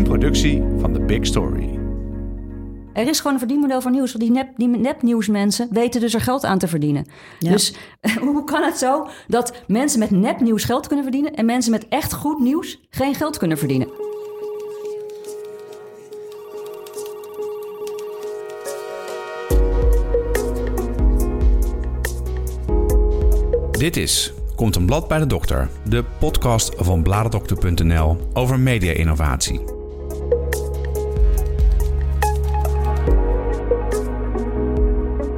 Een productie van The Big Story. Er is gewoon een verdienmodel voor nieuws. Die, nep, die nepnieuwsmensen weten dus er geld aan te verdienen. Dus hoe kan het zo dat mensen met nepnieuws geld kunnen verdienen... en mensen met echt goed nieuws geen geld kunnen verdienen? Dit is Komt een blad bij de dokter, de podcast van bladerdokter.nl over media-innovatie.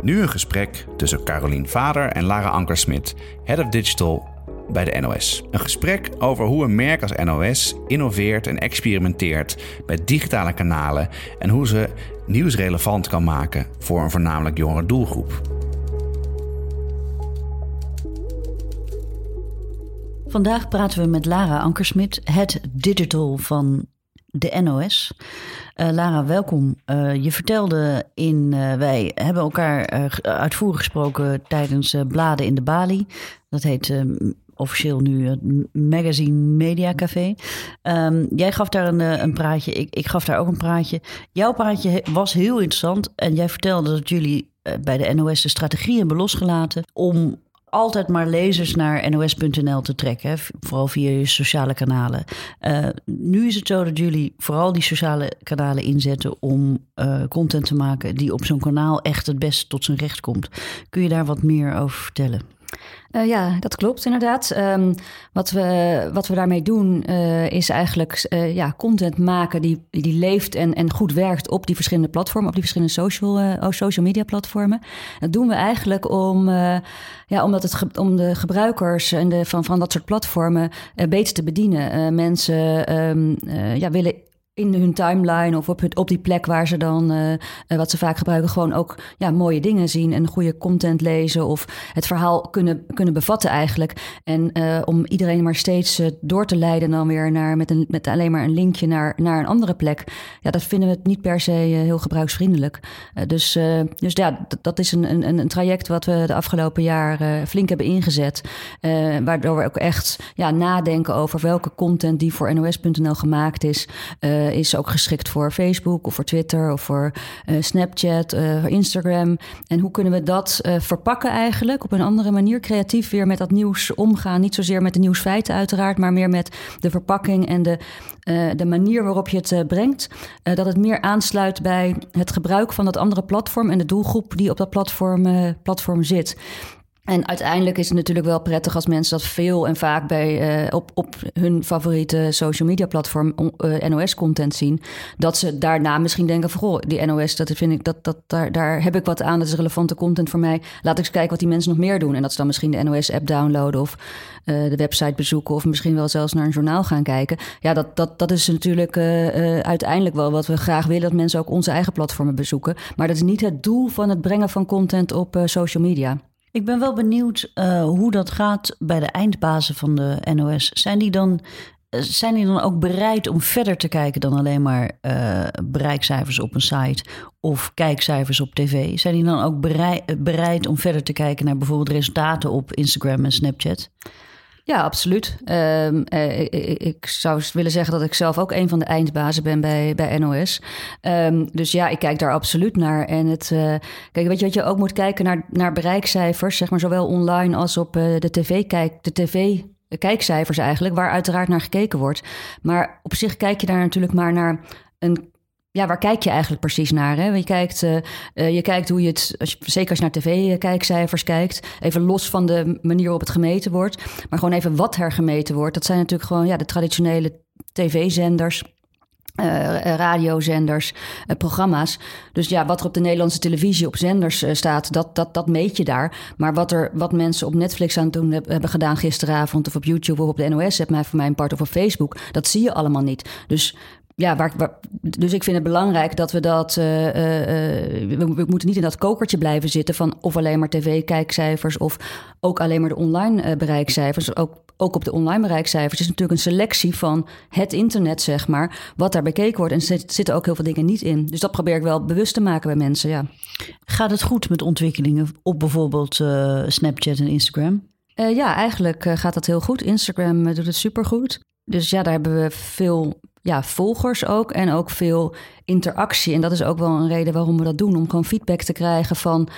Nu een gesprek tussen Carolien Vader en Lara Ankersmit, Head of Digital bij de NOS. Een gesprek over hoe een merk als NOS innoveert en experimenteert met digitale kanalen en hoe ze nieuws relevant kan maken voor een voornamelijk jongere doelgroep. Vandaag praten we met Lara Ankersmit, het digital van de NOS. Eh, Lara, welkom. Uh, je vertelde in, uh, wij hebben elkaar uitvoerig gesproken tijdens Bladen in de Bali. Dat heet officieel nu het Magazine Media Café. Um, jij gaf daar een, een praatje, ik, ik gaf daar ook een praatje. Jouw praatje was heel interessant en jij vertelde dat jullie bij de NOS de strategie hebben losgelaten om altijd maar lezers naar nos.nl te trekken. Vooral via je sociale kanalen. Uh, nu is het zo dat jullie vooral die sociale kanalen inzetten om uh, content te maken die op zo'n kanaal echt het best tot zijn recht komt. Kun je daar wat meer over vertellen? Uh, ja, dat klopt inderdaad. Um, wat, we, wat we daarmee doen uh, is eigenlijk uh, ja, content maken die, die leeft en, en goed werkt op die verschillende platformen, op die verschillende social, oh, social media platformen. Dat doen we eigenlijk om, ja, omdat het om de gebruikers en de, van, van dat soort platformen beter te bedienen. mensen um, ja, willen in hun timeline of op, het, die plek waar ze dan, uh, wat ze vaak gebruiken, gewoon ook ja, mooie dingen zien en goede content lezen of het verhaal kunnen, kunnen bevatten eigenlijk. En uh, om iedereen maar steeds door te leiden dan weer naar, met, een, met alleen maar een linkje naar, naar een andere plek. Ja, dat vinden we niet per se heel gebruiksvriendelijk. dus, dus ja, dat is een, een, een traject wat we de afgelopen jaar flink hebben ingezet. waardoor we ook echt ja, nadenken over welke content die voor nos.nl gemaakt is. Uh, is ook geschikt voor Facebook of voor Twitter of voor uh, Snapchat, uh, Instagram. En hoe kunnen we dat verpakken eigenlijk op een andere manier, creatief weer met dat nieuws omgaan. Niet zozeer met de nieuwsfeiten uiteraard, maar meer met de verpakking en de, de manier waarop je het brengt. dat het meer aansluit bij het gebruik van dat andere platform en de doelgroep die op dat platform, platform zit. En uiteindelijk is het natuurlijk wel prettig als mensen dat veel en vaak bij, uh, op, op hun favoriete social media platform uh, eh, NOS-content zien. Dat ze daarna misschien denken van goh, die NOS, dat vind ik, dat, dat, daar, daar heb ik wat aan. Dat is relevante content voor mij. Laat ik eens kijken wat die mensen nog meer doen. En dat ze dan misschien de NOS-app downloaden of uh, de website bezoeken. Of misschien wel zelfs naar een journaal gaan kijken. Ja, dat, dat, dat is natuurlijk uiteindelijk wel wat we graag willen. Dat mensen ook onze eigen platformen bezoeken. Maar dat is niet het doel van het brengen van content op social media. Ik ben wel benieuwd uh, hoe dat gaat bij de eindbazen van de NOS. Zijn die dan, uh, zijn die dan ook bereid om verder te kijken dan alleen maar uh, bereikcijfers op een site of kijkcijfers op tv? Zijn die dan ook bereid, bereid om verder te kijken naar bijvoorbeeld resultaten op Instagram en Snapchat? Ja, absoluut. Um, ik, ik, zou willen zeggen dat ik zelf ook een van de eindbazen ben bij, bij NOS. Um, dus ja, ik kijk daar absoluut naar. En het, uh, kijk, weet je wat je ook moet kijken naar, naar bereikcijfers, zeg maar zowel online als op uh, de tv kijk, de tv kijkcijfers eigenlijk, waar uiteraard naar gekeken wordt. Maar op zich kijk je daar natuurlijk maar naar een ja, waar kijk je eigenlijk precies naar? Hè? Je, kijkt, uh, je kijkt hoe je het, als je, zeker als je naar tv-kijkcijfers kijkt, even los van de manier waarop het gemeten wordt, maar gewoon even wat er gemeten wordt. Dat zijn natuurlijk gewoon ja, de traditionele tv-zenders. Uh, radiozenders, programma's. Dus ja, wat er op de Nederlandse televisie op zenders staat, dat, dat, dat meet je daar. Maar wat, er, wat mensen op Netflix aan het doen hebben gedaan gisteravond, of op YouTube of op de NOS, heb mij voor mijn part of op Facebook, dat zie je allemaal niet. Dus ja, waar, waar, dus ik vind het belangrijk dat we dat. Uh, uh, we, we, moeten niet in dat kokertje blijven zitten van of alleen maar tv-kijkcijfers of ook alleen maar de online uh, bereikcijfers. Ook, ook op de online bereikcijfers is natuurlijk een selectie van het internet, zeg maar, wat daar bekeken wordt. En er zitten ook heel veel dingen niet in. Dus dat probeer ik wel bewust te maken bij mensen. Ja. Gaat het goed met ontwikkelingen op bijvoorbeeld Snapchat en Instagram? ja, eigenlijk gaat dat heel goed. Instagram doet het supergoed. Dus ja, daar hebben we veel ja, volgers ook en ook veel interactie. En dat is ook wel een reden waarom we dat doen. Om gewoon feedback te krijgen van,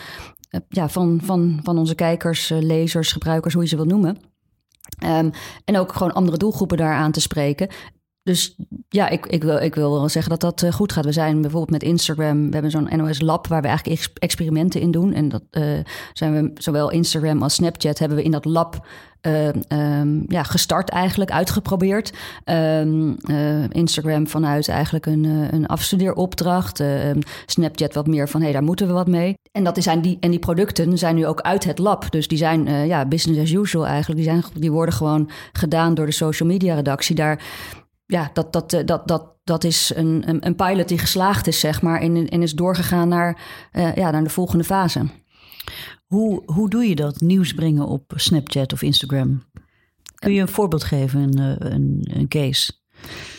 eh, ja, van, van, van onze kijkers, eh, lezers, gebruikers, hoe je ze wilt noemen. Ehm, en ook gewoon andere doelgroepen daar aan te spreken. Dus ja, ik, ik, wil, ik wil wel zeggen dat dat eh, goed gaat. We zijn bijvoorbeeld met Instagram, we hebben zo'n NOS Lab waar we eigenlijk experimenten in doen. En dat zijn we zowel Instagram als Snapchat hebben we in dat lab uh, ja, gestart eigenlijk, uitgeprobeerd. Ehm, eh, Instagram vanuit eigenlijk een, een afstudeeropdracht. Ehm, Snapchat wat meer van, hé, hey, daar moeten we wat mee. En, dat die, en die producten zijn nu ook uit het lab. Dus die zijn eh, ja, business as usual eigenlijk. Die, zijn, die worden gewoon gedaan door de social media redactie. Daar, ja, dat, dat, dat, dat, dat is een, een, een pilot die geslaagd is, zeg maar. En, en is doorgegaan naar, ja, naar de volgende fase. Hoe, hoe doe je dat, nieuws brengen op Snapchat of Instagram? Kun je een voorbeeld geven, een, eh, een, een case?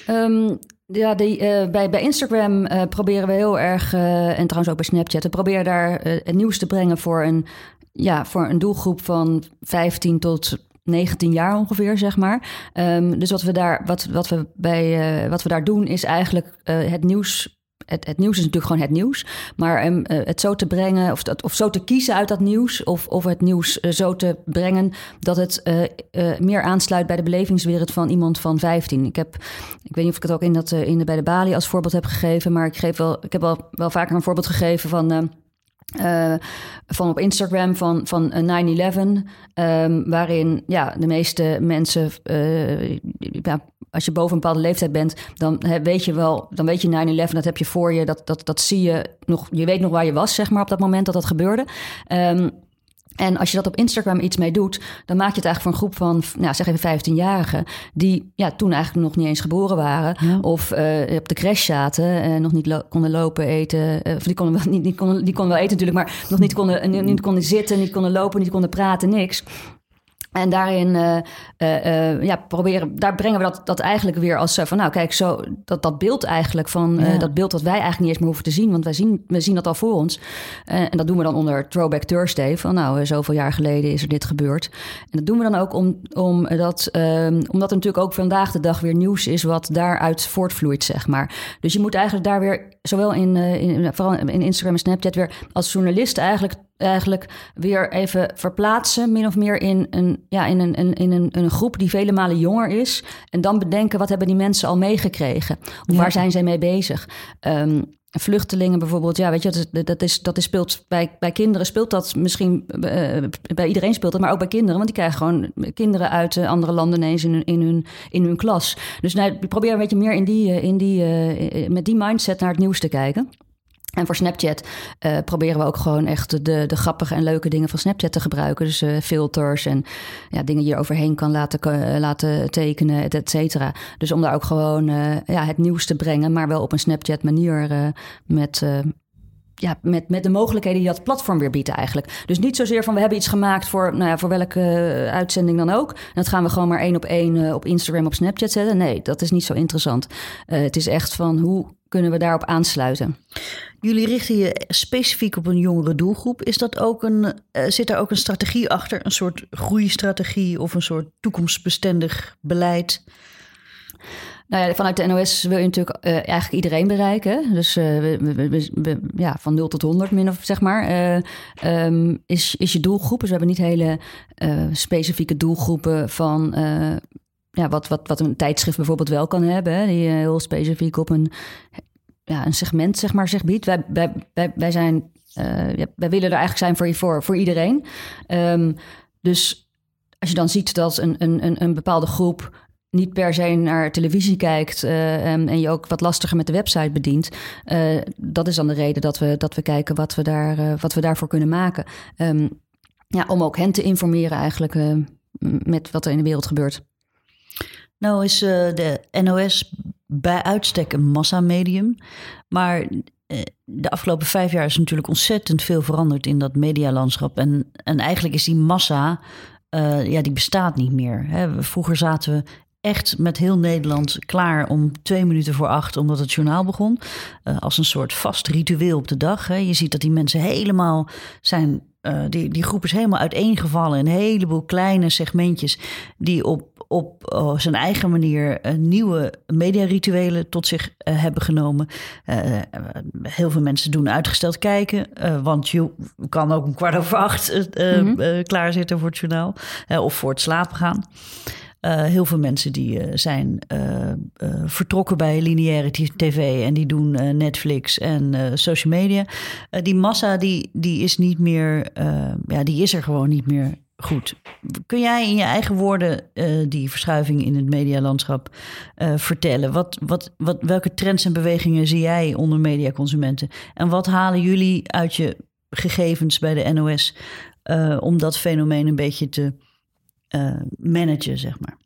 Um, ja, die, uh, bij, bij Instagram uh, proberen we heel erg, en trouwens ook bij Snapchat, we proberen daar het nieuws te brengen voor een, ja, voor een doelgroep van 15 tot 19 jaar ongeveer, zeg maar. Um, dus wat we daar, wat, wat we bij, wat we daar doen, is eigenlijk het nieuws het, het, nieuws is natuurlijk gewoon het nieuws. Maar um, het zo te brengen, of, dat, of zo te kiezen uit dat nieuws, of, of het nieuws zo te brengen dat het meer aansluit bij de belevingswereld van iemand van 15. Ik heb, ik weet niet of ik het ook in dat, in de, bij de Bali als voorbeeld heb gegeven, maar ik, geef wel, ik heb wel, wel vaker een voorbeeld gegeven van. Uh, van op Instagram van, van 9-11, um, waarin ja, de meeste mensen uh, ja, als je boven een bepaalde leeftijd bent, dan weet je wel, dan weet je 9-11, dat heb je voor je, dat, dat, dat zie je nog, je weet nog waar je was, zeg maar, op dat moment dat dat gebeurde. Um, en als je dat op Instagram iets mee doet, dan maak je het eigenlijk voor een groep van, nou, zeg even 15-jarigen, die ja, toen eigenlijk nog niet eens geboren waren. Of uh, op de crash zaten, en nog niet konden lopen, eten. Uh, of die konden, wel, niet, niet konden, die konden wel eten natuurlijk, maar nog niet konden, niet konden zitten, niet konden lopen, niet konden praten, niks. En daarin uh, uh, ja, proberen, daar brengen we dat, dat eigenlijk weer als van, nou kijk, zo dat, dat beeld eigenlijk van ja. dat beeld dat wij eigenlijk niet eens meer hoeven te zien, want wij zien, we zien dat al voor ons. en dat doen we dan onder Throwback Thursday, van nou, zoveel jaar geleden is er dit gebeurd. En dat doen we dan ook om, om dat, ehm, omdat er natuurlijk ook vandaag de dag weer nieuws is wat daaruit voortvloeit, zeg maar. Dus je moet eigenlijk daar weer, zowel in, in vooral in Instagram en Snapchat, weer als journalist eigenlijk eigenlijk weer even verplaatsen, min of meer in een, ja, in een, in een, een groep die vele malen jonger is. En dan bedenken, wat hebben die mensen al meegekregen? Of waar zijn zij mee bezig? Um, vluchtelingen bijvoorbeeld, ja, weet je, dat is, dat is, dat is speelt bij, bij kinderen speelt dat misschien uh, bij iedereen speelt dat, maar ook bij kinderen, want die krijgen gewoon kinderen uit uh, andere landen ineens in hun, in hun, in hun klas. Dus nou, probeer een beetje meer in die, in die, uh, met die mindset naar het nieuws te kijken. En voor Snapchat uh, proberen we ook gewoon echt de, de grappige en leuke dingen van Snapchat te gebruiken. Dus uh, filters en ja, dingen die je overheen kan laten, uh, laten tekenen, et cetera. Dus om daar ook gewoon ja, het nieuws te brengen, maar wel op een Snapchat manier met ja, met, met de mogelijkheden die dat platform weer biedt eigenlijk. Dus niet zozeer van we hebben iets gemaakt voor, nou ja, voor welke uitzending dan ook. En dat gaan we gewoon maar één op één op Instagram, op Snapchat zetten. Nee, dat is niet zo interessant. Het is echt van hoe kunnen we daarop aansluiten. Jullie richten je specifiek op een jongere doelgroep. Is dat ook een, uh, zit daar ook een strategie achter? Een soort groeistrategie of een soort toekomstbestendig beleid? Nou ja, vanuit de NOS wil je natuurlijk uh, eigenlijk iedereen bereiken. Dus uh, we, we, we, ja, van 0 tot 100 min of zeg maar. Uh, um, is, is je doelgroep. Dus we hebben niet hele specifieke doelgroepen van ja, wat, wat, wat een tijdschrift bijvoorbeeld wel kan hebben. Die heel specifiek op een, ja, een segment zeg maar, zich biedt. Wij, wij, wij, wij zijn, ja, wij willen er eigenlijk zijn voor, voor, voor iedereen. Um, dus als je dan ziet dat een, een, een bepaalde groep niet per se naar televisie kijkt uh, en, en, je ook wat lastiger met de website bedient. Dat is dan de reden dat we, dat we kijken wat we, daar, wat we daarvoor kunnen maken. Um, ja, om ook hen te informeren eigenlijk met wat er in de wereld gebeurt. Nou is de NOS bij uitstek een massamedium. Maar de afgelopen vijf jaar is natuurlijk ontzettend veel veranderd in dat medialandschap. En, en eigenlijk is die massa, uh, ja, die bestaat niet meer. Hè. Vroeger zaten we echt met heel Nederland klaar om twee minuten voor acht, omdat het journaal begon. Als een soort vast ritueel op de dag. Hè. Je ziet dat die mensen helemaal zijn die, die groep is helemaal uiteengevallen. Een heleboel kleine segmentjes die op, op uh, zijn eigen manier uh, nieuwe mediarituelen tot zich hebben genomen. heel veel mensen doen uitgesteld kijken, want je kan ook een kwart over acht mm-hmm. klaarzitten voor het journaal of voor het slapen gaan. Uh, heel veel mensen die uh, zijn uh, vertrokken bij lineaire tv en die doen Netflix en social media. die massa die, die is niet meer, ja, die is er gewoon niet meer goed. Kun jij in je eigen woorden die verschuiving in het medialandschap vertellen? Wat, wat, wat, welke trends en bewegingen zie jij onder mediaconsumenten? En wat halen jullie uit je gegevens bij de NOS om dat fenomeen een beetje te managen, zeg maar.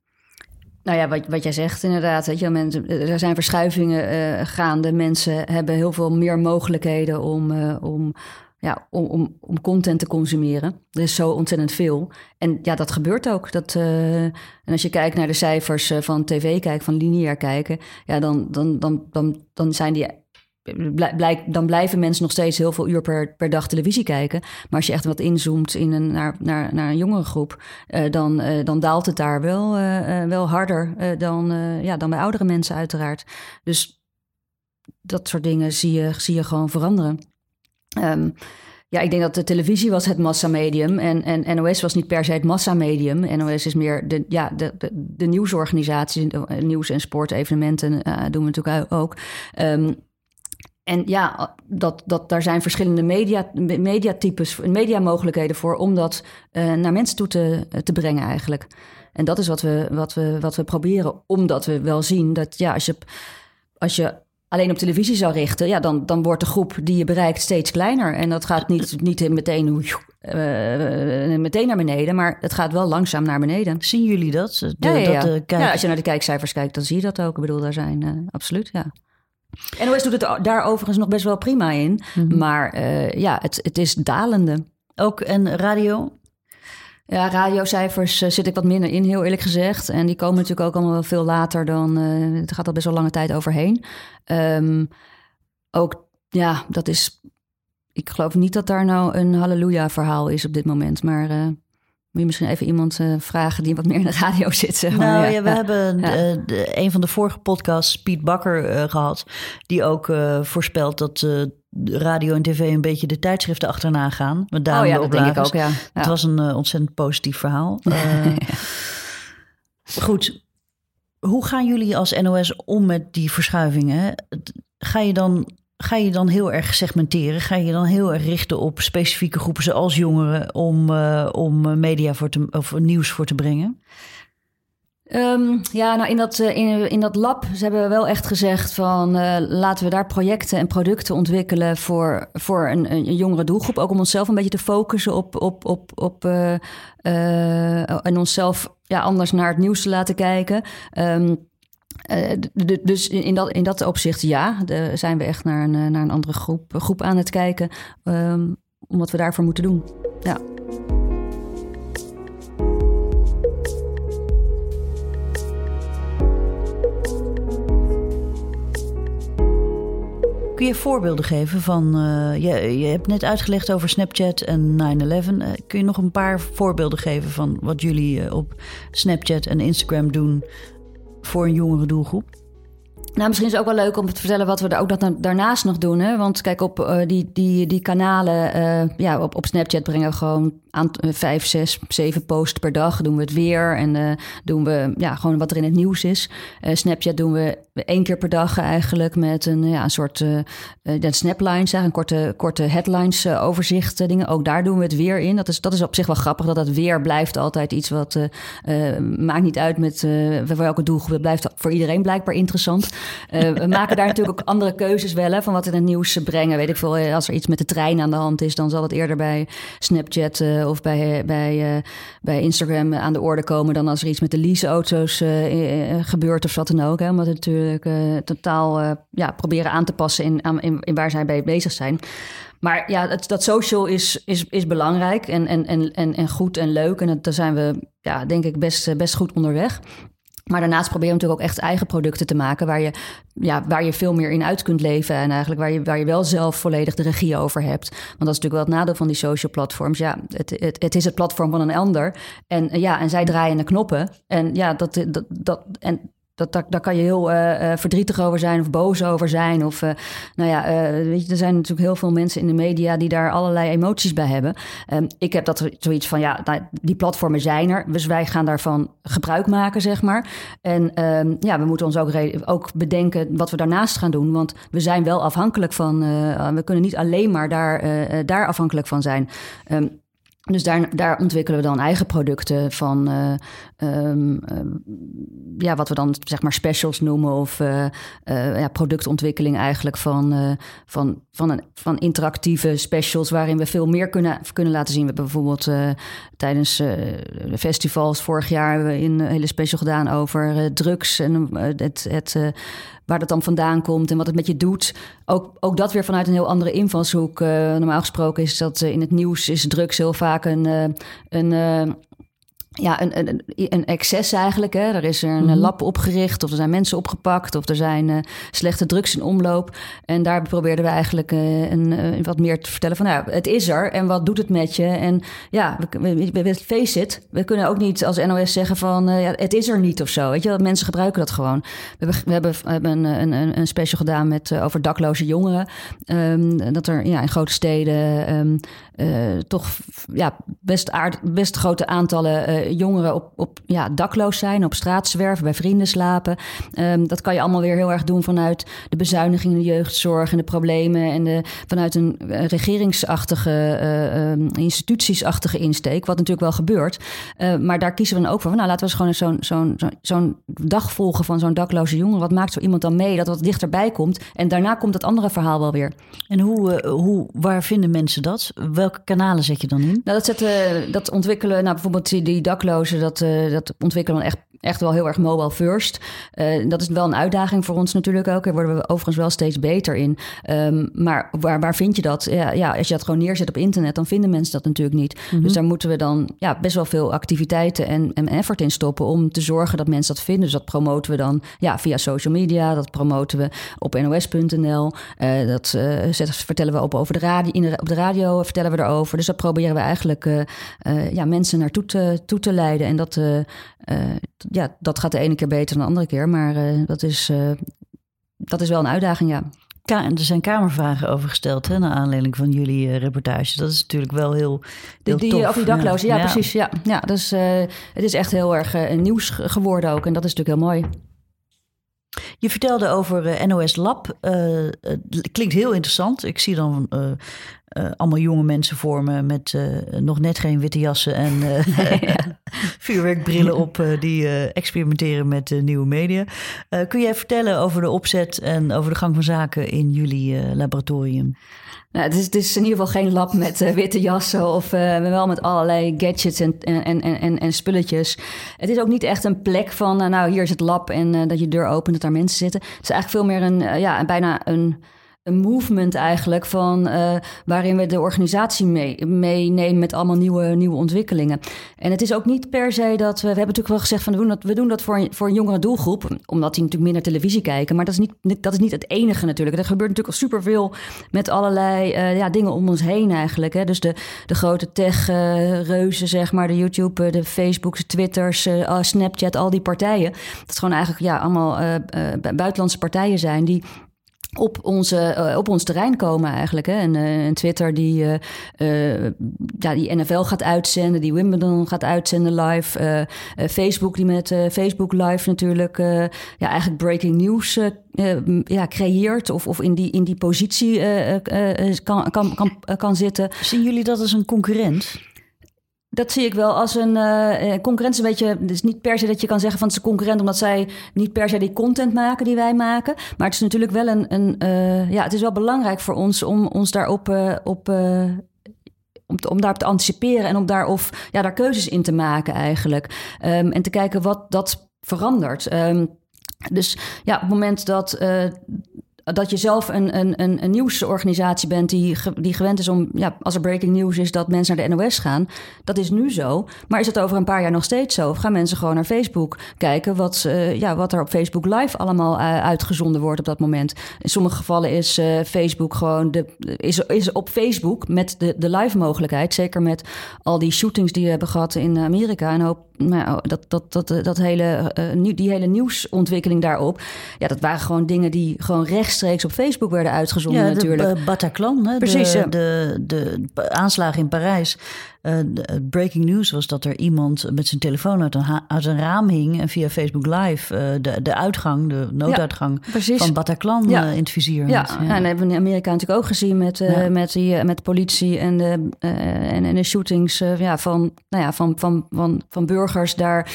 Nou ja, wat, wat jij zegt inderdaad. Je, mensen, er zijn verschuivingen gaande. Mensen hebben heel veel meer mogelijkheden om, om, ja, om, om, om, content te consumeren. Er is zo ontzettend veel. En ja, dat gebeurt ook. Dat, uh, en als je kijkt naar de cijfers van tv kijken, van lineair kijken... Ja, dan, dan, dan, dan, dan zijn die blijk, dan blijven mensen nog steeds heel veel uur per, per dag televisie kijken. Maar als je echt wat inzoomt in een, naar, naar, naar een jongere groep, uh, dan, dan daalt het daar wel, wel harder dan, ja, dan bij oudere mensen uiteraard. Dus dat soort dingen zie je, zie je gewoon veranderen. Um, ja, ik denk dat de televisie was het massamedium en, en NOS was niet per se het massamedium. NOS is meer de, ja, de, de, de nieuwsorganisatie, nieuws- en sportevenementen doen we natuurlijk ook. Um, en ja, dat, dat, daar zijn verschillende media, mediatypes, mediamogelijkheden voor om dat naar mensen toe te, te brengen eigenlijk. En dat is wat we, wat, we, wat we proberen, omdat we wel zien dat ja, als je, als je alleen op televisie zou richten, ja, dan, dan wordt de groep die je bereikt steeds kleiner. En dat gaat niet, niet meteen, uh, meteen naar beneden, maar het gaat wel langzaam naar beneden. Zien jullie dat? De, ja, ja, ja. Dat ja, als je naar de kijkcijfers kijkt, dan zie je dat ook. Ik bedoel, daar zijn uh, absoluut, ja. NOS doet het daar overigens nog best wel prima in. Mhm. Maar uh, ja, het, het is dalende. Ook en radio? Ja, radiocijfers uh, zit ik wat minder in, heel eerlijk gezegd. En die komen natuurlijk ook allemaal veel later dan... Uh, het gaat al best wel lange tijd overheen. Um, ook, ja, dat is... Ik geloof niet dat daar nou een halleluja-verhaal is op dit moment. Maar moet je misschien even iemand uh, vragen die wat meer in de radio zit? Zeg maar. Nou ja, we hebben de, een van de vorige podcasts, Piet Bakker, uh, gehad. Die ook voorspelt dat radio en tv een beetje de tijdschriften achterna gaan. Met oh ja, dat denk ik ook, ja. Het was een ontzettend positief verhaal. goed, hoe gaan jullie als NOS om met die verschuivingen? Ga je dan ga je dan heel erg segmenteren? Ga je dan heel erg richten op specifieke groepen zoals jongeren om, uh, om media voor te, of nieuws voor te brengen? Um, ja, nou in dat, uh, in, in dat lab ze hebben wel echt gezegd van uh, laten we daar projecten en producten ontwikkelen voor, voor een, een jongere doelgroep. Ook om onszelf een beetje te focussen op, op, op, op en onszelf ja, anders naar het nieuws te laten kijken. Um, uh, dus in dat, in dat opzicht ja, de, zijn we echt naar een, eh, naar een andere groep, groep aan het kijken. Um, om wat we daarvoor moeten doen. Ja. Kun je voorbeelden geven van. Je, je hebt net uitgelegd over Snapchat en 9-11. Uh, kun je nog een paar voorbeelden geven van wat jullie op Snapchat en Instagram doen voor een jongere doelgroep? Nou, misschien is het ook wel leuk om te vertellen wat we ook daarnaast nog doen. Hè? Want kijk, op uh, die, die, die kanalen, uh, ja, op, op Snapchat brengen we gewoon aan, uh, vijf, zes, zeven posts per dag. Doen we het weer en doen we ja, gewoon wat er in het nieuws is. Snapchat doen we één keer per dag eigenlijk met een, ja, een soort uh, snaplines, een korte, korte headlines overzicht dingen. Ook daar doen we het weer in. Dat is, dat is op zich wel grappig, dat dat weer blijft altijd iets wat maakt niet uit met welke doelgroep. Het blijft voor iedereen blijkbaar interessant. we maken daar natuurlijk ook andere keuzes wel, hè, van wat in het nieuws brengen. Weet ik veel, als er iets met de trein aan de hand is, dan zal het eerder bij Snapchat of bij, bij, bij Instagram aan de orde komen dan als er iets met de leaseauto's gebeurt of wat dan ook. Hè, omdat het natuurlijk totaal ja, proberen aan te passen in, in, in, waar zij bij bezig zijn. Maar ja, het, dat social is, is, is belangrijk en, en, en, en, en goed en leuk. En daar zijn we, ja, denk ik, best, best goed onderweg. Maar daarnaast proberen we natuurlijk ook echt eigen producten te maken waar je, ja, waar je veel meer in uit kunt leven. En eigenlijk waar je, waar je wel zelf volledig de regie over hebt. Want dat is natuurlijk wel het nadeel van die social platforms. Ja, het, het, het is het platform van een ander. En ja, en zij draaien de knoppen. En ja, dat, dat, dat, en dat, daar, daar kan je heel uh, verdrietig over zijn of boos over zijn. Of, uh, nou ja, weet je, er zijn natuurlijk heel veel mensen in de media die daar allerlei emoties bij hebben. Um, ik heb dat zoiets van, ja, die platformen zijn er. Dus wij gaan daarvan gebruik maken, zeg maar. En um, ja, we moeten ons ook, ook bedenken wat we daarnaast gaan doen. Want we zijn wel afhankelijk van, we kunnen niet alleen maar daar, daar afhankelijk van zijn. Um, dus daar, daar ontwikkelen we dan eigen producten van, uh, um, ja, wat we dan zeg maar specials noemen, of uh, uh, ja, productontwikkeling eigenlijk van, van, van, van interactieve specials, waarin we veel meer kunnen, kunnen laten zien. We hebben bijvoorbeeld tijdens de festivals vorig jaar hebben we een hele special gedaan over drugs en het, het waar dat dan vandaan komt en wat het met je doet. Ook, ook dat weer vanuit een heel andere invalshoek. Uh, normaal gesproken is dat uh, in het nieuws is drugs heel vaak een, uh, een ja, een, een, een excess eigenlijk. Hè. Er is er een mhm. lab opgericht, of er zijn mensen opgepakt, of er zijn uh, slechte drugs in omloop. En daar probeerden we eigenlijk uh, een, uh, wat meer te vertellen van, nou, het is er en wat doet het met je? En ja, we, we, we face it. We kunnen ook niet als NOS zeggen van, ja, het is er niet of zo. Weet je, mensen gebruiken dat gewoon. We hebben, we hebben, we hebben een, een, een special gedaan met, over dakloze jongeren. Um, dat er ja, in grote steden um, toch ja, best, aard, best grote aantallen jongeren op, op ja, dakloos zijn, op straat zwerven, bij vrienden slapen. Um, dat kan je allemaal weer heel erg doen vanuit de bezuiniging in de jeugdzorg en de problemen. En de, vanuit een uh, regeringsachtige, uh, um, institutiesachtige insteek, wat natuurlijk wel gebeurt. Uh, maar daar kiezen we dan ook voor. Nou, laten we eens gewoon zo'n zo'n zo'n dag volgen van zo'n dakloze jongen. Wat maakt zo iemand dan mee dat wat dichterbij komt? En daarna komt het andere verhaal wel weer. En hoe, hoe, waar vinden mensen dat? Welke kanalen zet je dan in? Nou, dat, zetten, dat ontwikkelen, nou, bijvoorbeeld die, die daklozen, dat, uh, dat ontwikkelen echt echt wel heel erg mobile first. Uh, dat is wel een uitdaging voor ons natuurlijk ook. Daar worden we overigens wel steeds beter in. Um, maar waar, waar vind je dat? Ja, ja, als je dat gewoon neerzet op internet, dan vinden mensen dat natuurlijk niet. Mm -hmm. Dus daar moeten we dan ja, best wel veel activiteiten en, en effort in stoppen om te zorgen dat mensen dat vinden. Dus dat promoten we dan ja, via social media, dat promoten we op nos.nl. Uh, dat uh, vertellen we op, over de radio, in de, op de radio vertellen we erover. Dus dat proberen we eigenlijk ja, mensen naartoe te, toe te leiden. En dat ja, dat gaat de ene keer beter dan de andere keer. Maar uh, dat, is, uh, dat is wel een uitdaging, ja. er zijn kamervragen over gesteld, hè, naar aanleiding van jullie uh, reportage. Dat is natuurlijk wel heel, heel die, tof. Of die daklozen, ja, ja, precies. Ja, ja dus, het is echt heel erg nieuws geworden ook. En dat is natuurlijk heel mooi. Je vertelde over NOS Lab. klinkt heel interessant. Ik zie dan uh, allemaal jonge mensen vormen met uh, nog net geen witte jassen en uh, ja. vuurwerkbrillen op die experimenteren met nieuwe media. kun jij vertellen over de opzet en over de gang van zaken in jullie laboratorium? Nou, het, is, het is in ieder geval geen lab met witte jassen of wel met allerlei gadgets en, en, en, en, spulletjes. Het is ook niet echt een plek van, nou hier is het lab en dat je deur opent dat daar mensen zitten. Het is eigenlijk veel meer een, ja, bijna een een movement eigenlijk van uh, waarin we de organisatie meenemen mee met allemaal nieuwe, nieuwe ontwikkelingen. En het is ook niet per se dat we, we hebben natuurlijk wel gezegd van we doen dat, we doen dat voor, een, voor een jongere doelgroep, omdat die natuurlijk minder televisie kijken. Maar dat is niet, dat is niet het enige natuurlijk. Er gebeurt natuurlijk al superveel met allerlei uh, ja, dingen om ons heen eigenlijk. Hè. Dus de, de grote tech-reuzen, uh, zeg maar, de YouTube, de Facebooks, de Twitters, Snapchat, al die partijen. Dat is gewoon eigenlijk ja, allemaal buitenlandse partijen zijn die op, onze, uh, op ons terrein komen eigenlijk. Hè. En, en Twitter die, uh, ja, die NFL gaat uitzenden, die Wimbledon gaat uitzenden live. Facebook die met Facebook Live natuurlijk ja, eigenlijk breaking news ja, creëert of, of in, die, in die positie kan, kan, kan, kan zitten. Zien jullie dat als een concurrent? Dat zie ik wel als een uh, concurrentie. Een beetje, het is niet per se dat je kan zeggen van is een concurrent, omdat zij niet per se die content maken die wij maken. Maar het is natuurlijk wel een. een uh, ja, het is wel belangrijk voor ons om ons daarop op. om, daarop te anticiperen en om daar, of, ja, daar keuzes in te maken eigenlijk. Um, en te kijken wat dat verandert. Um, dus ja, op het moment dat dat je zelf een, een, een, nieuwsorganisatie bent die, die gewend is om, ja, als er breaking news is, dat mensen naar de NOS gaan. Dat is nu zo. Maar is het over een paar jaar nog steeds zo? Of gaan mensen gewoon naar Facebook kijken wat, uh, ja, wat er op Facebook Live allemaal uh, uitgezonden wordt op dat moment? In sommige gevallen is uh, Facebook gewoon de, is, is op Facebook met de, de live mogelijkheid. Zeker met al die shootings die we hebben gehad in Amerika. En hoop nou, dat, dat, dat, dat hele, die hele nieuwsontwikkeling daarop. Ja, dat waren gewoon dingen die gewoon rechtstreeks op Facebook werden uitgezonden ja, natuurlijk. De Bataclan, hè? Precies, de, de, de, de aanslagen in Parijs. Uh, breaking news was dat er iemand met zijn telefoon uit een, uit een raam hing en via Facebook Live uh, de, de uitgang, de nooduitgang ja, van Bataclan ja. uh, in het vizier. Ja, ja. en dat hebben we in Amerika natuurlijk ook gezien met, met, die, met politie en de, en, en, de shootings ja, van, nou ja, van, van, van, van burgers daar.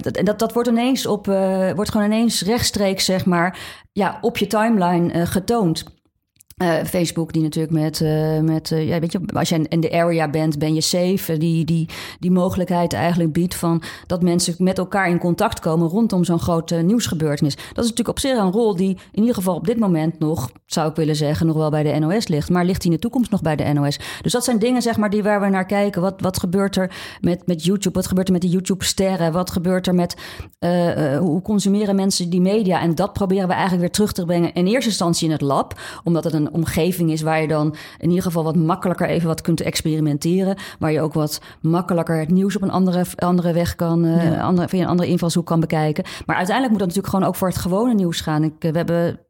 dat, dat, dat wordt ineens op, wordt gewoon ineens rechtstreeks, zeg maar, ja, op je timeline getoond. Uh, Facebook, die natuurlijk met, uh, met uh, ja, weet je, als je in de area bent, ben je safe. die, die, die mogelijkheid eigenlijk biedt van dat mensen met elkaar in contact komen rondom zo'n grote nieuwsgebeurtenis. Dat is natuurlijk op zich een rol die in ieder geval op dit moment nog, zou ik willen zeggen, nog wel bij de NOS ligt. Maar ligt die in de toekomst nog bij de NOS? Dus dat zijn dingen, zeg maar, die waar we naar kijken. Wat, wat gebeurt er met, met YouTube? Wat gebeurt er met de YouTube-sterren? Wat gebeurt er met hoe consumeren mensen die media? En dat proberen we eigenlijk weer terug te brengen in eerste instantie in het lab, omdat het een omgeving is waar je dan in ieder geval wat makkelijker even wat kunt experimenteren. Waar je ook wat makkelijker het nieuws op een andere, andere weg kan, uh, ja. andere, via een andere invalshoek kan bekijken. Maar uiteindelijk moet dat natuurlijk gewoon ook voor het gewone nieuws gaan. Ik, we hebben,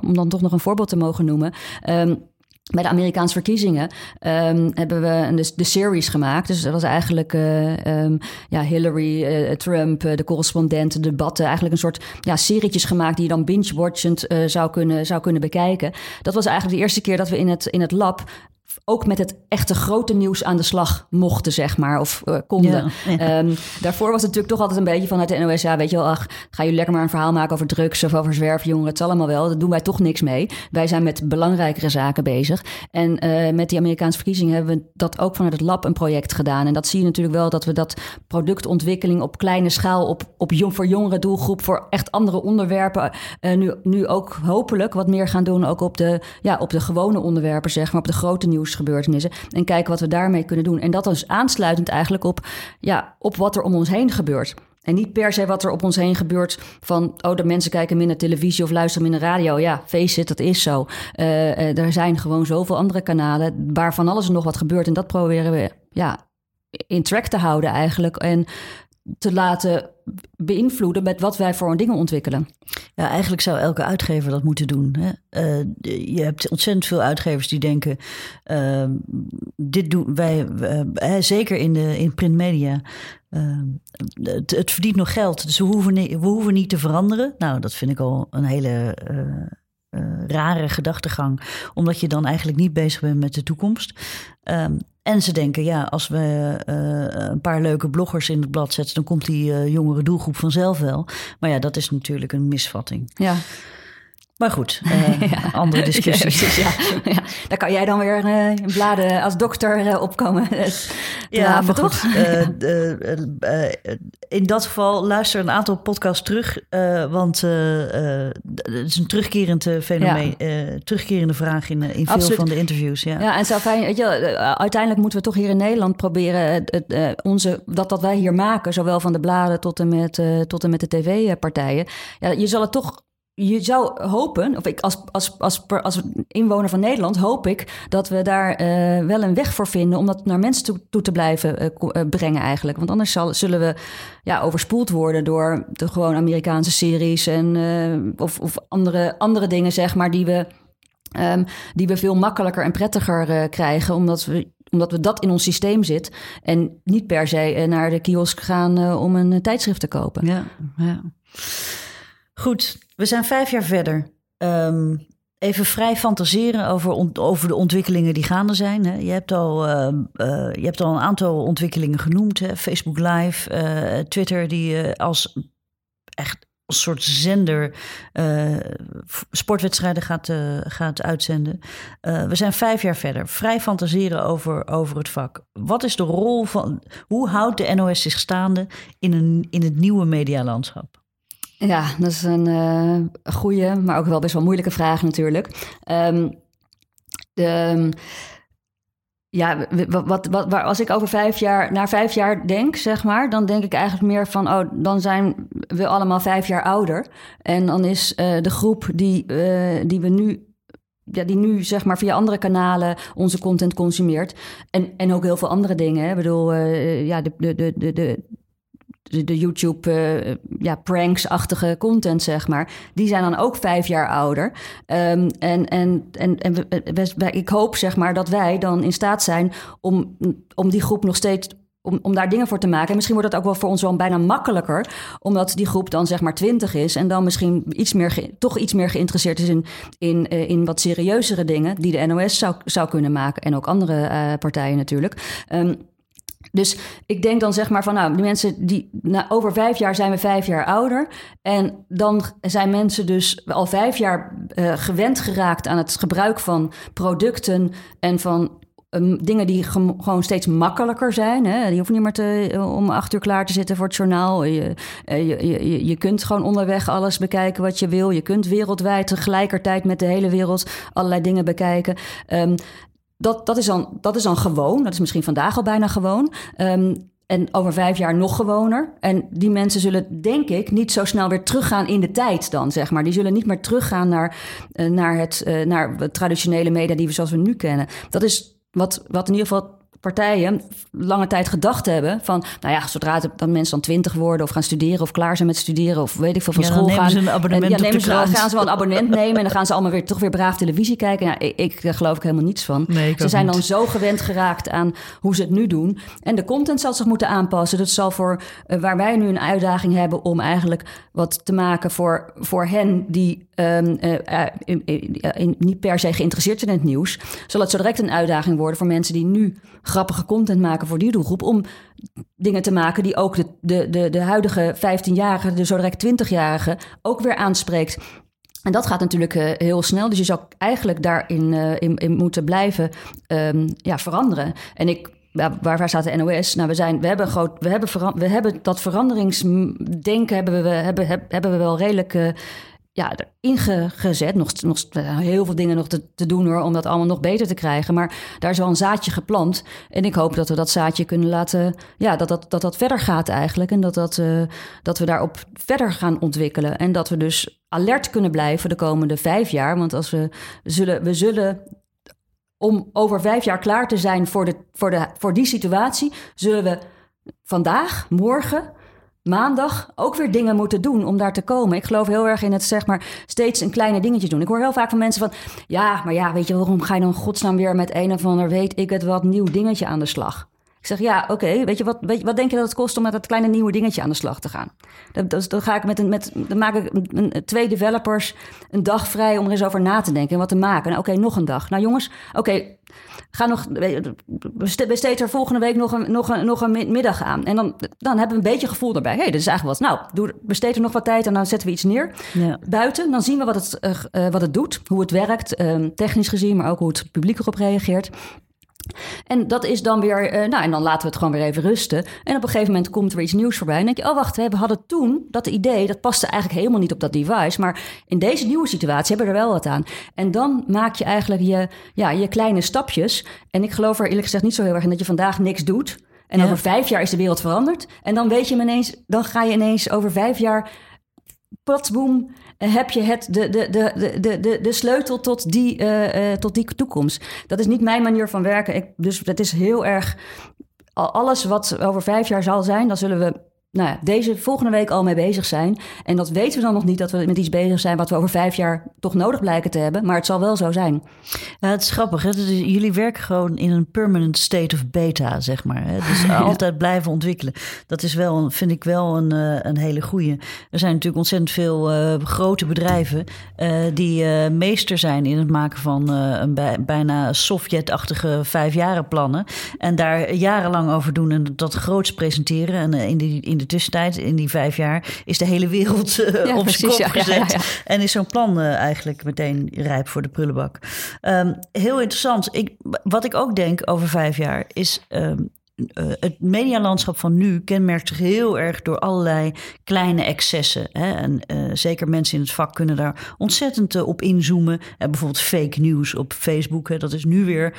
om dan toch nog een voorbeeld te mogen noemen. Um, bij de Amerikaanse verkiezingen um, hebben we de, de, series gemaakt. Dus dat was eigenlijk uh, ja, Hillary, uh, Trump, uh, de correspondenten, de debatten. Eigenlijk een soort ja, serietjes gemaakt die je dan binge-watchend zou, kunnen, zou kunnen bekijken. Dat was eigenlijk de eerste keer dat we in het, in het lab ook met het echte grote nieuws aan de slag mochten, zeg maar, of uh, konden. Ja, Um, daarvoor was het natuurlijk toch altijd een beetje vanuit de NOS, ja, weet je wel, ach, ga je lekker maar een verhaal maken over drugs of over zwerfjongeren, het zal allemaal wel, daar doen wij toch niks mee. Wij zijn met belangrijkere zaken bezig. En uh, met die Amerikaanse verkiezingen hebben we dat ook vanuit het lab een project gedaan. En dat zie je natuurlijk wel, dat we dat productontwikkeling op kleine schaal, op, op jong, voor jongere doelgroep, voor echt andere onderwerpen, uh, nu, nu ook hopelijk wat meer gaan doen, ook op de, ja, op de gewone onderwerpen, zeg maar, op de grote nieuws nieuwsgebeurtenissen. En kijken wat we daarmee kunnen doen. En dat is aansluitend eigenlijk op, ja, op wat er om ons heen gebeurt. En niet per se wat er op ons heen gebeurt van... oh, de mensen kijken minder televisie of luisteren minder radio. Ja, face it, dat is zo. Uh, er zijn gewoon zoveel andere kanalen... waar van alles en nog wat gebeurt. En dat proberen we ja, in track te houden eigenlijk. En te laten beïnvloeden met wat wij voor dingen ontwikkelen. Ja, eigenlijk zou elke uitgever dat moeten doen. Hè? Uh, je hebt ontzettend veel uitgevers die denken: uh, dit doen wij, uh, zeker in de in printmedia. Het, het, verdient nog geld, dus we hoeven, we hoeven niet te veranderen. Nou, dat vind ik al een hele rare gedachtegang, omdat je dan eigenlijk niet bezig bent met de toekomst. En ze denken, ja, als we uh, een paar leuke bloggers in het blad zetten, dan komt die uh, jongere doelgroep vanzelf wel. Maar ja, dat is natuurlijk een misvatting. Ja. Maar goed, uh, andere discussies. Ja, ja, Daar kan jij dan weer uh, bladen als dokter uh, opkomen. ja, maar toch? in dat geval luister een aantal podcasts terug. want het is een terugkerend fenomeen, terugkerende vraag in, in veel van de interviews. Ja, ja en zo fijn, weet je, uiteindelijk moeten we toch hier in Nederland proberen onze, dat, dat wij hier maken, zowel van de bladen tot en met, tot en met de tv-partijen. Ja, je zal het toch je zou hopen, of ik als, als, als, als inwoner van Nederland hoop ik dat we daar uh, wel een weg voor vinden om dat naar mensen toe, te blijven uh, brengen eigenlijk. Want anders zal, zullen we ja, overspoeld worden door de gewoon Amerikaanse series en of, of andere, andere dingen, zeg maar, die we, um, die we veel makkelijker en prettiger krijgen, omdat we omdat we dat in ons systeem zit. En niet per se naar de kiosk gaan om een tijdschrift te kopen. Ja, ja. Goed, we zijn vijf jaar verder. Um, even vrij fantaseren over, over de ontwikkelingen die gaande zijn. Hè. Je, hebt al, uh, uh, je hebt al een aantal ontwikkelingen genoemd. Hè. Facebook Live, uh, Twitter, die als echt als soort zender sportwedstrijden gaat, gaat uitzenden. we zijn vijf jaar verder. Vrij fantaseren over, over het vak. Wat is de rol van. Hoe houdt de NOS zich staande in, een, in het nieuwe medialandschap? Ja, dat is een uh, goede, maar ook wel best wel moeilijke vraag natuurlijk. Um, de, ja, wat, wat, als ik over vijf jaar, naar vijf jaar denk, zeg maar, dan denk ik eigenlijk meer van, oh, dan zijn we allemaal vijf jaar ouder. En dan is uh, de groep die, uh, die we nu ja, die nu zeg maar via andere kanalen onze content consumeert. En, en ook heel veel andere dingen. Hè. Ik bedoel, uh, ja, de, de, de, de, de, de YouTube uh, ja, pranks-achtige content, zeg maar, die zijn dan ook vijf jaar ouder. Um, en en, en, en we, ik hoop zeg maar dat wij dan in staat zijn om, om die groep nog steeds om, om daar dingen voor te maken. En misschien wordt het ook wel voor ons wel bijna makkelijker, omdat die groep dan zeg maar twintig is en dan misschien iets meer toch iets meer geïnteresseerd is in, in, uh, in wat serieuzere dingen die de NOS zou, zou kunnen maken en ook andere partijen natuurlijk. Um, dus ik denk dan zeg maar van, nou, die mensen die over vijf jaar zijn we vijf jaar ouder. En dan zijn mensen dus al vijf jaar uh, gewend geraakt aan het gebruik van producten en van um, dingen die gewoon steeds makkelijker zijn. Hè? Je hoeft niet meer te, om acht uur klaar te zitten voor het journaal. Je, je, je, je kunt gewoon onderweg alles bekijken wat je wil. Je kunt wereldwijd tegelijkertijd met de hele wereld allerlei dingen bekijken. Um, dat, dat, is dan, dat is dan gewoon. Dat is misschien vandaag al bijna gewoon. Um, en over vijf jaar nog gewoner. En die mensen zullen, denk ik, niet zo snel weer teruggaan in de tijd dan, zeg maar. Die zullen niet meer teruggaan naar, uh, naar, het, uh, naar traditionele media die we zoals we nu kennen. Dat is wat, wat in ieder geval partijen lange tijd gedacht hebben van, nou ja, zodra dan mensen dan twintig worden of gaan studeren of klaar zijn met studeren of weet ik veel van school gaan. Ze een abonnement en, ja, nemen ze, gaan ze wel een abonnement nemen en dan gaan ze allemaal weer toch weer braaf televisie kijken. Nou, ik, ik daar geloof ik helemaal niets van. Nee, ze zijn niet. dan zo gewend geraakt aan hoe ze het nu doen en de content zal zich moeten aanpassen. Dat zal voor uh, waar wij nu een uitdaging hebben om eigenlijk wat te maken voor, voor hen die um, uh, in, in, in, niet per se geïnteresseerd zijn in het nieuws, zal het zo direct een uitdaging worden voor mensen die nu grappige content maken voor die doelgroep. Om dingen te maken die ook de, de, de, de huidige 15-jarigen, de zo direct 20-jarigen, ook weer aanspreekt. En dat gaat natuurlijk uh, heel snel. Dus je zou eigenlijk daarin uh, in, in moeten blijven um, ja, veranderen. En ik waar, waar staat de NOS? Nou, we, zijn, we, hebben groot, we, hebben we hebben dat veranderingsdenken hebben we, hebben, hebben we wel redelijk uh, ja, ingezet. Nog, nog heel veel dingen nog te, doen hoor, om dat allemaal nog beter te krijgen. Maar daar is wel een zaadje geplant. En ik hoop dat we dat zaadje kunnen laten, ja, dat dat, dat, dat verder gaat eigenlijk. En dat, dat, uh, dat we daarop verder gaan ontwikkelen. En dat we dus alert kunnen blijven de komende vijf jaar. Want als we zullen, we zullen om over vijf jaar klaar te zijn voor, de, voor, de, voor die situatie, zullen we vandaag, morgen maandag ook weer dingen moeten doen om daar te komen. Ik geloof heel erg in het zeg maar steeds een kleine dingetje doen. Ik hoor heel vaak van mensen van ja, maar ja, weet je waarom ga je dan godsnaam weer met een of ander weet ik het wat nieuw dingetje aan de slag? Ik zeg ja, oké, okay, weet je wat, weet je, wat denk je dat het kost om met dat kleine nieuwe dingetje aan de slag te gaan? Dan, dan, dan ga ik met een, met, dan maak ik een, een, twee developers een dag vrij om er eens over na te denken en wat te maken. Nou, oké, okay, nog een dag. Nou jongens, oké, okay, ga nog, besteed er volgende week nog een, nog een, nog een middag aan. En dan, dan hebben we een beetje gevoel daarbij. Hé, hey, dit is eigenlijk wat. Nou, doe, besteed er nog wat tijd en dan zetten we iets neer. Ja. Buiten, dan zien we wat het, uh, wat het doet, hoe het werkt, uh, technisch gezien, maar ook hoe het publiek erop reageert. En dat is dan weer, uh, nou, en dan laten we het gewoon weer even rusten. En op een gegeven moment komt er weer iets nieuws voorbij. En denk je, oh wacht, we hadden toen dat idee, dat paste eigenlijk helemaal niet op dat device. Maar in deze nieuwe situatie hebben we er wel wat aan. En dan maak je eigenlijk je, ja, je kleine stapjes. En ik geloof er eerlijk gezegd niet zo heel erg in dat je vandaag niks doet. En ja. over vijf jaar is de wereld veranderd. En dan weet je hem ineens, dan ga je ineens over vijf jaar, boem heb je het, de, de, de, de, de, de sleutel tot die, uh, uh, tot die toekomst. Dat is niet mijn manier van werken. Dus dat is heel erg. Alles wat over vijf jaar zal zijn, dan zullen we nou ja, deze volgende week al mee bezig zijn. En dat weten we dan nog niet dat we met iets bezig zijn wat we over vijf jaar toch nodig blijken te hebben. Maar het zal wel zo zijn. Ja, het is grappig. Hè? Is, jullie werken gewoon in een permanent state of beta, zeg maar. Hè? Dus ja. altijd blijven ontwikkelen. Dat is wel, vind ik wel een, uh, een hele goeie. Er zijn natuurlijk ontzettend veel uh, grote bedrijven uh, die meester zijn in het maken van een bij, bijna Sovjet-achtige vijfjarenplannen. En daar jarenlang over doen en dat groots presenteren. En in die in de tussentijd, in die vijf jaar, is de hele wereld uh, ja, op zijn kop gezet. Ja, en is zo'n plan uh, eigenlijk meteen rijp voor de prullenbak. Um, heel interessant. Ik, wat ik ook denk over vijf jaar is. Um, uh, het medialandschap van nu kenmerkt zich heel erg door allerlei kleine excessen. Hè? En uh, zeker mensen in het vak kunnen daar ontzettend uh, op inzoomen. bijvoorbeeld fake news op Facebook. Hè? Dat is nu weer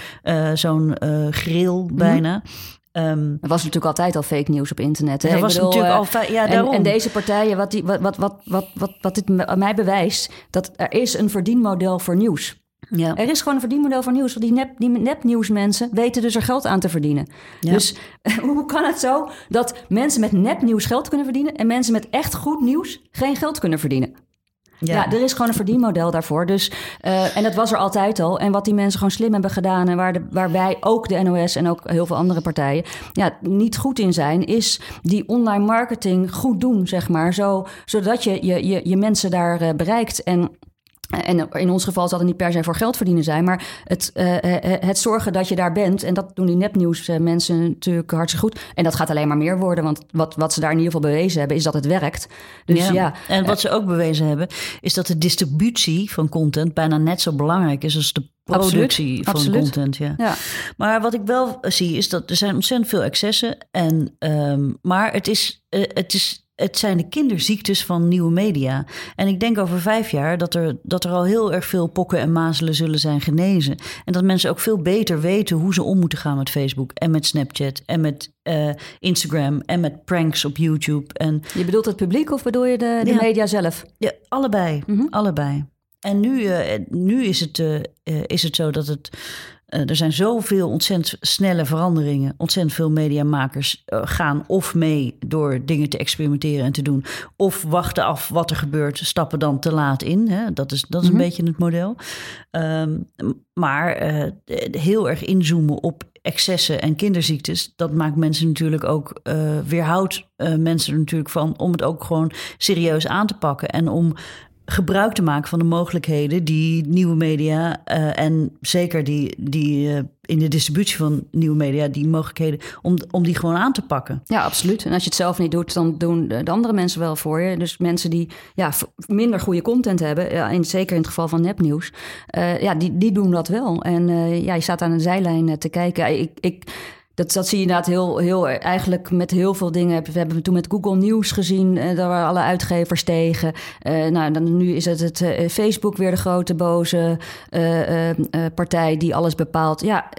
zo'n grill bijna. Mm Um, er was natuurlijk altijd al fake nieuws op internet. Hè? Er was natuurlijk al ja, daarom. En, en, deze partijen, wat, die, wat, wat, wat, wat, wat, wat dit mij bewijst, dat er is een verdienmodel voor nieuws. Ja. Er is gewoon een verdienmodel voor nieuws. Want die, nep, die nepnieuwsmensen weten dus er geld aan te verdienen. Dus hoe kan het zo dat mensen met nepnieuws geld kunnen verdienen... en mensen met echt goed nieuws geen geld kunnen verdienen? Ja. er is gewoon een verdienmodel daarvoor. Dus, uh, en dat was er altijd al. En wat die mensen gewoon slim hebben gedaan... en waar de, ook de NOS en ook heel veel andere partijen... Ja, niet goed in zijn, is die online marketing goed doen, zeg maar. Zo, zodat je je, je, je mensen daar uh, bereikt... En en in ons geval zal het niet per se voor geld verdienen zijn, maar het, uh, het zorgen dat je daar bent. En dat doen die nepnieuws mensen natuurlijk hartstikke goed. En dat gaat alleen maar meer worden, want wat, wat ze daar in ieder geval bewezen hebben, is dat het werkt. Dus ja. En wat ze ook bewezen hebben, is dat de distributie van content bijna net zo belangrijk is als de productie van content. Ja. ja. Maar wat ik wel zie, is dat er zijn ontzettend veel excessen. En, um, maar het is, uh, het is het zijn de kinderziektes van nieuwe media. En ik denk over vijf jaar dat er, dat er al heel erg veel pokken en mazelen zullen zijn genezen. En dat mensen ook veel beter weten hoe ze om moeten gaan met Facebook en met Snapchat en met uh, Instagram en met pranks op YouTube. En, je bedoelt het publiek of bedoel je de, de media zelf? Ja, allebei. Mm -hmm. Allebei. En nu, uh, nu is, het, uh, is het zo dat het uh, er zijn zoveel ontzettend snelle veranderingen. Ontzettend veel mediamakers uh, gaan of mee door dingen te experimenteren en te doen. Of wachten af wat er gebeurt, stappen dan te laat in. Hè? Dat is, dat is een mhm. beetje het model. Um, maar uh, heel erg inzoomen op excessen en kinderziektes, dat maakt mensen natuurlijk ook, weerhoudt mensen er natuurlijk van om het ook gewoon serieus aan te pakken. En om gebruik te maken van de mogelijkheden die nieuwe media uh, en zeker die, die uh, in de distributie van nieuwe media, die mogelijkheden om, om die gewoon aan te pakken. Ja, absoluut. En als je het zelf niet doet, dan doen de andere mensen wel voor je. Dus mensen die ja, minder goede content hebben, ja, in, zeker in het geval van nepnieuws, uh, ja, die, die doen dat wel. En ja, je staat aan de zijlijn te kijken. Ik. ik dat, dat zie je inderdaad heel, heel eigenlijk met heel veel dingen. We hebben toen met Google News gezien, uh, daar waren alle uitgevers tegen. Uh, nou, dan, nu is het, het uh, Facebook weer de grote boze partij die alles bepaalt. Ja,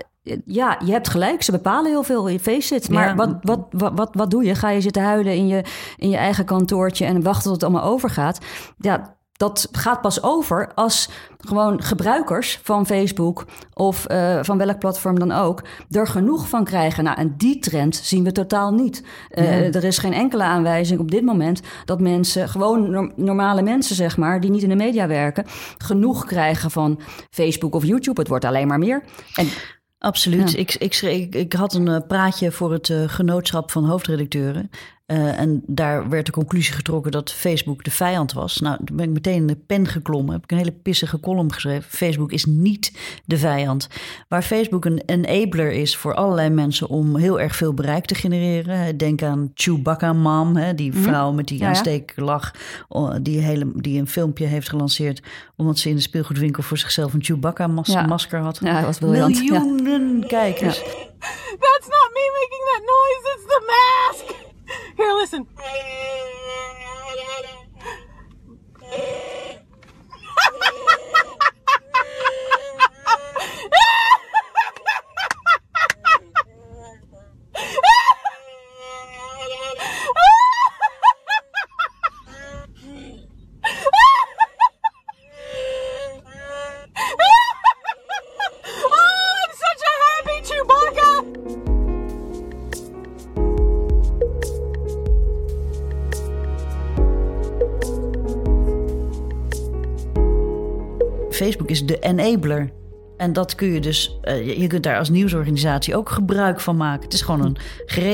ja, je hebt gelijk. Ze bepalen heel veel. Je face it. Maar wat, wat, wat, wat, wat doe je? Ga je zitten huilen in je, in je eigen kantoortje en wachten tot het allemaal overgaat? Ja, dat gaat pas over als gewoon gebruikers van Facebook of uh, van welk platform dan ook er genoeg van krijgen. Nou, en die trend zien we totaal niet. Uh, Er is geen enkele aanwijzing op dit moment dat mensen, gewoon normale mensen zeg maar, die niet in de media werken, genoeg krijgen van Facebook of YouTube. Het wordt alleen maar meer. En Absoluut. Ik, ik, ik, ik, had een uh, praatje voor het uh, genootschap van hoofdredacteuren. Uh, en daar werd de conclusie getrokken dat Facebook de vijand was. Nou, toen ben ik meteen in de pen geklommen. Heb ik een hele pissige column geschreven. Facebook is niet de vijand. Waar Facebook een enabler is voor allerlei mensen om heel erg veel bereik te genereren. Denk aan Chewbacca Mom, hè, die mhm. vrouw met die ja, aanstekelijke lach. Die, hele, die een filmpje heeft gelanceerd omdat ze in de speelgoedwinkel voor zichzelf een Chewbacca mas ja. masker had. Ja, dat was briljant. Miljoenen kijkers. That's not me making that noise, it's the mask! Here, listen. is de enabler. En dat kun je dus, uh, je kunt daar als nieuwsorganisatie ook gebruik van maken. Het is gewoon een,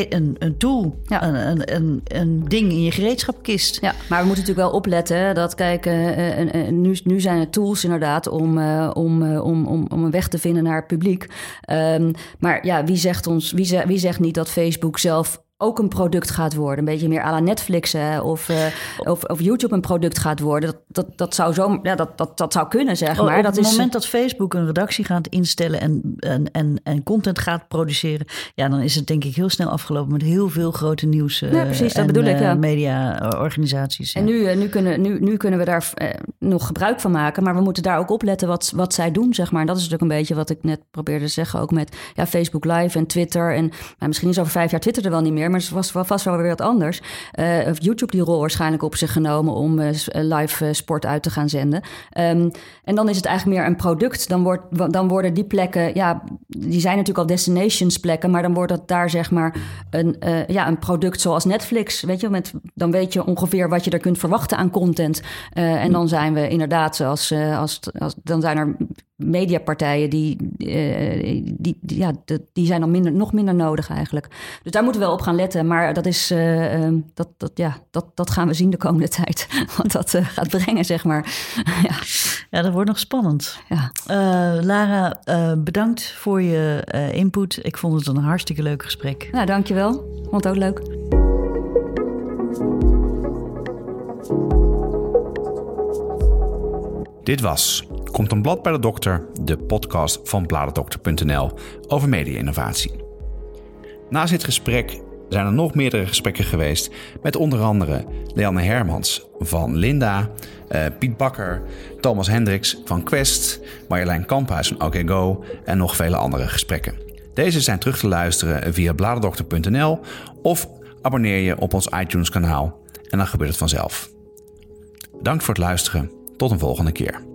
een, een tool, ja. een, een, een, ding in je gereedschapkist. Ja, maar we moeten natuurlijk wel opletten dat, kijk, uh, nu, nu zijn het tools inderdaad om, om, om, om, om een weg te vinden naar het publiek. Um, maar ja, wie zegt ons, wie, wie zegt niet dat Facebook zelf ook een product gaat worden. Een beetje meer à la Netflix hè, of, uh, of, of, YouTube een product gaat worden. Dat, dat, dat, zou, zo, ja, dat, dat, dat zou kunnen, zeg maar. Op dat het is, moment dat Facebook een redactie gaat instellen en, en, en, en content gaat produceren... ja, dan is het denk ik heel snel afgelopen met heel veel grote nieuws... ja, precies, dat bedoel ik, ja. mediaorganisaties. En nu, nu, kunnen, nu, nu kunnen we daar nog gebruik van maken... maar we moeten daar ook opletten wat, wat zij doen, zeg maar. En dat is natuurlijk een beetje wat ik net probeerde te zeggen... ook met ja, Facebook Live en Twitter. En nou, misschien is over vijf jaar Twitter er wel niet meer... maar het was vast wel weer wat anders. Uh, YouTube die rol waarschijnlijk op zich genomen... om uh, live sport uit te gaan zenden. Um, en dan is het eigenlijk meer een product. Dan, wordt, dan worden die plekken... ja, die zijn natuurlijk al destinations plekken... maar dan wordt dat daar zeg maar een, ja, een product zoals Netflix. Weet je, met, dan weet je ongeveer wat je er kunt verwachten aan content. en dan zijn we inderdaad, als, als, als, dan zijn er mediapartijen die, uh, die, die, ja, die zijn dan minder, nog minder nodig eigenlijk. Dus daar moeten we wel op gaan letten. Maar dat, is, uh, dat, dat, ja, dat, dat gaan we zien de komende tijd. Wat dat uh, gaat brengen, zeg maar. ja. ja, dat wordt nog spannend. Ja. Lara, bedankt voor je input. Ik vond het een hartstikke leuk gesprek. Nou, dankjewel. Vond het ook leuk. Dit was Komt een blad bij de dokter, de podcast van bladerdokter.nl over media-innovatie. Naast dit gesprek zijn er nog meerdere gesprekken geweest met onder andere Leanne Hermans van Linda, uh, Piet Bakker, Thomas Hendricks van Quest, Marjolein Kamphuis van OKGo en nog vele andere gesprekken. Deze zijn terug te luisteren via bladerdokter.nl of abonneer je op ons iTunes kanaal en dan gebeurt het vanzelf. Dank voor het luisteren. Tot een volgende keer.